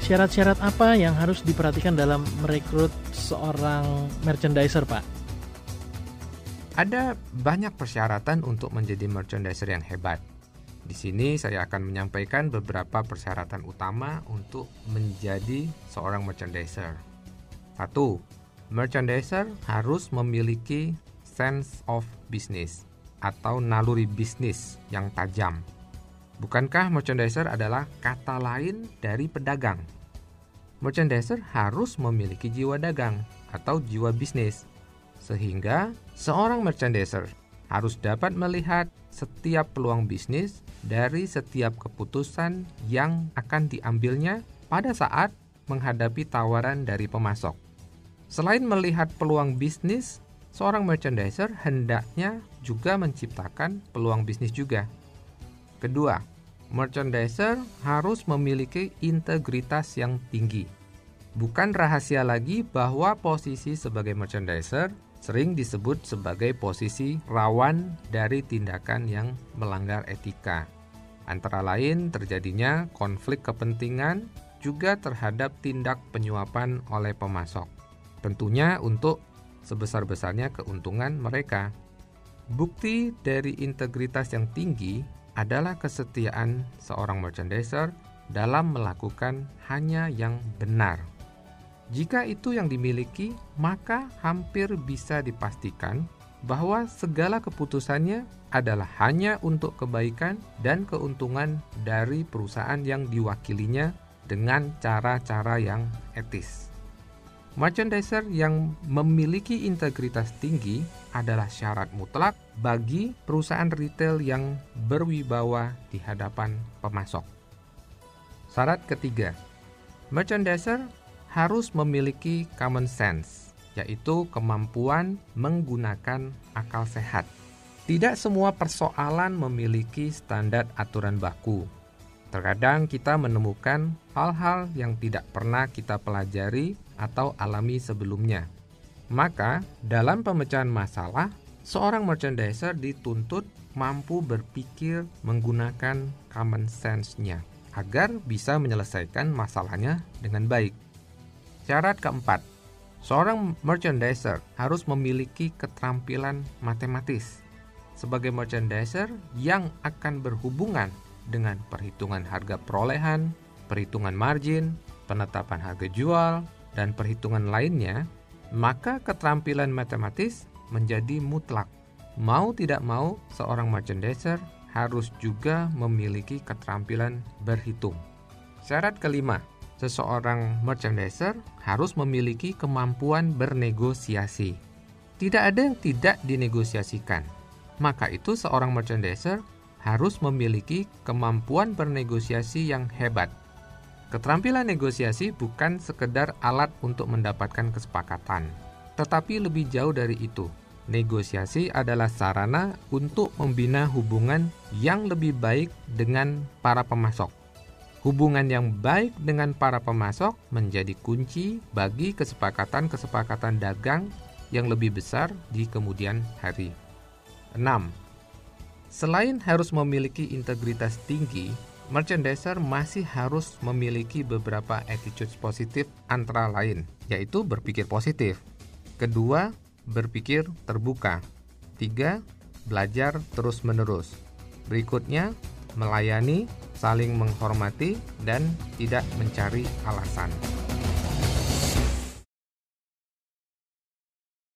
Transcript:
Syarat-syarat apa yang harus diperhatikan dalam merekrut seorang merchandiser, Pak? Ada banyak persyaratan untuk menjadi merchandiser yang hebat. Di sini saya akan menyampaikan beberapa persyaratan utama untuk menjadi seorang merchandiser. Satu, merchandiser harus memiliki sense of business atau naluri bisnis yang tajam. Bukankah merchandiser adalah kata lain dari pedagang? Merchandiser harus memiliki jiwa dagang atau jiwa bisnis, sehingga seorang merchandiser harus dapat melihat setiap peluang bisnis dari setiap keputusan yang akan diambilnya pada saat menghadapi tawaran dari pemasok. Selain melihat peluang bisnis, seorang merchandiser hendaknya juga menciptakan peluang bisnis juga. Kedua, merchandiser harus memiliki integritas yang tinggi. Bukan rahasia lagi bahwa posisi sebagai merchandiser sering disebut sebagai posisi rawan dari tindakan yang melanggar etika. Antara lain terjadinya konflik kepentingan juga terhadap tindak penyuapan oleh pemasok. Tentunya untuk sebesar-besarnya keuntungan mereka. Bukti dari integritas yang tinggi adalah kesetiaan seorang merchandiser dalam melakukan hanya yang benar jika itu yang dimiliki, maka hampir bisa dipastikan bahwa segala keputusannya adalah hanya untuk kebaikan dan keuntungan dari perusahaan yang diwakilinya dengan cara-cara yang etis. Merchandiser yang memiliki integritas tinggi adalah syarat mutlak bagi perusahaan retail yang berwibawa di hadapan pemasok. Syarat ketiga, merchandiser harus memiliki common sense, yaitu kemampuan menggunakan akal sehat. Tidak semua persoalan memiliki standar aturan baku. Terkadang kita menemukan hal-hal yang tidak pernah kita pelajari atau alami sebelumnya. Maka, dalam pemecahan masalah, seorang merchandiser dituntut mampu berpikir menggunakan common sense-nya agar bisa menyelesaikan masalahnya dengan baik. Syarat keempat, seorang merchandiser harus memiliki keterampilan matematis. Sebagai merchandiser yang akan berhubungan dengan perhitungan harga perolehan, perhitungan margin, penetapan harga jual, dan perhitungan lainnya, maka keterampilan matematis menjadi mutlak. Mau tidak mau, seorang merchandiser harus juga memiliki keterampilan berhitung. Syarat kelima, seseorang merchandiser harus memiliki kemampuan bernegosiasi. Tidak ada yang tidak dinegosiasikan. Maka itu seorang merchandiser harus memiliki kemampuan bernegosiasi yang hebat. Keterampilan negosiasi bukan sekedar alat untuk mendapatkan kesepakatan, tetapi lebih jauh dari itu. Negosiasi adalah sarana untuk membina hubungan yang lebih baik dengan para pemasok Hubungan yang baik dengan para pemasok menjadi kunci bagi kesepakatan-kesepakatan dagang yang lebih besar di kemudian hari. 6. Selain harus memiliki integritas tinggi, merchandiser masih harus memiliki beberapa attitude positif antara lain, yaitu berpikir positif. Kedua, berpikir terbuka. Tiga, belajar terus-menerus. Berikutnya, melayani, saling menghormati, dan tidak mencari alasan.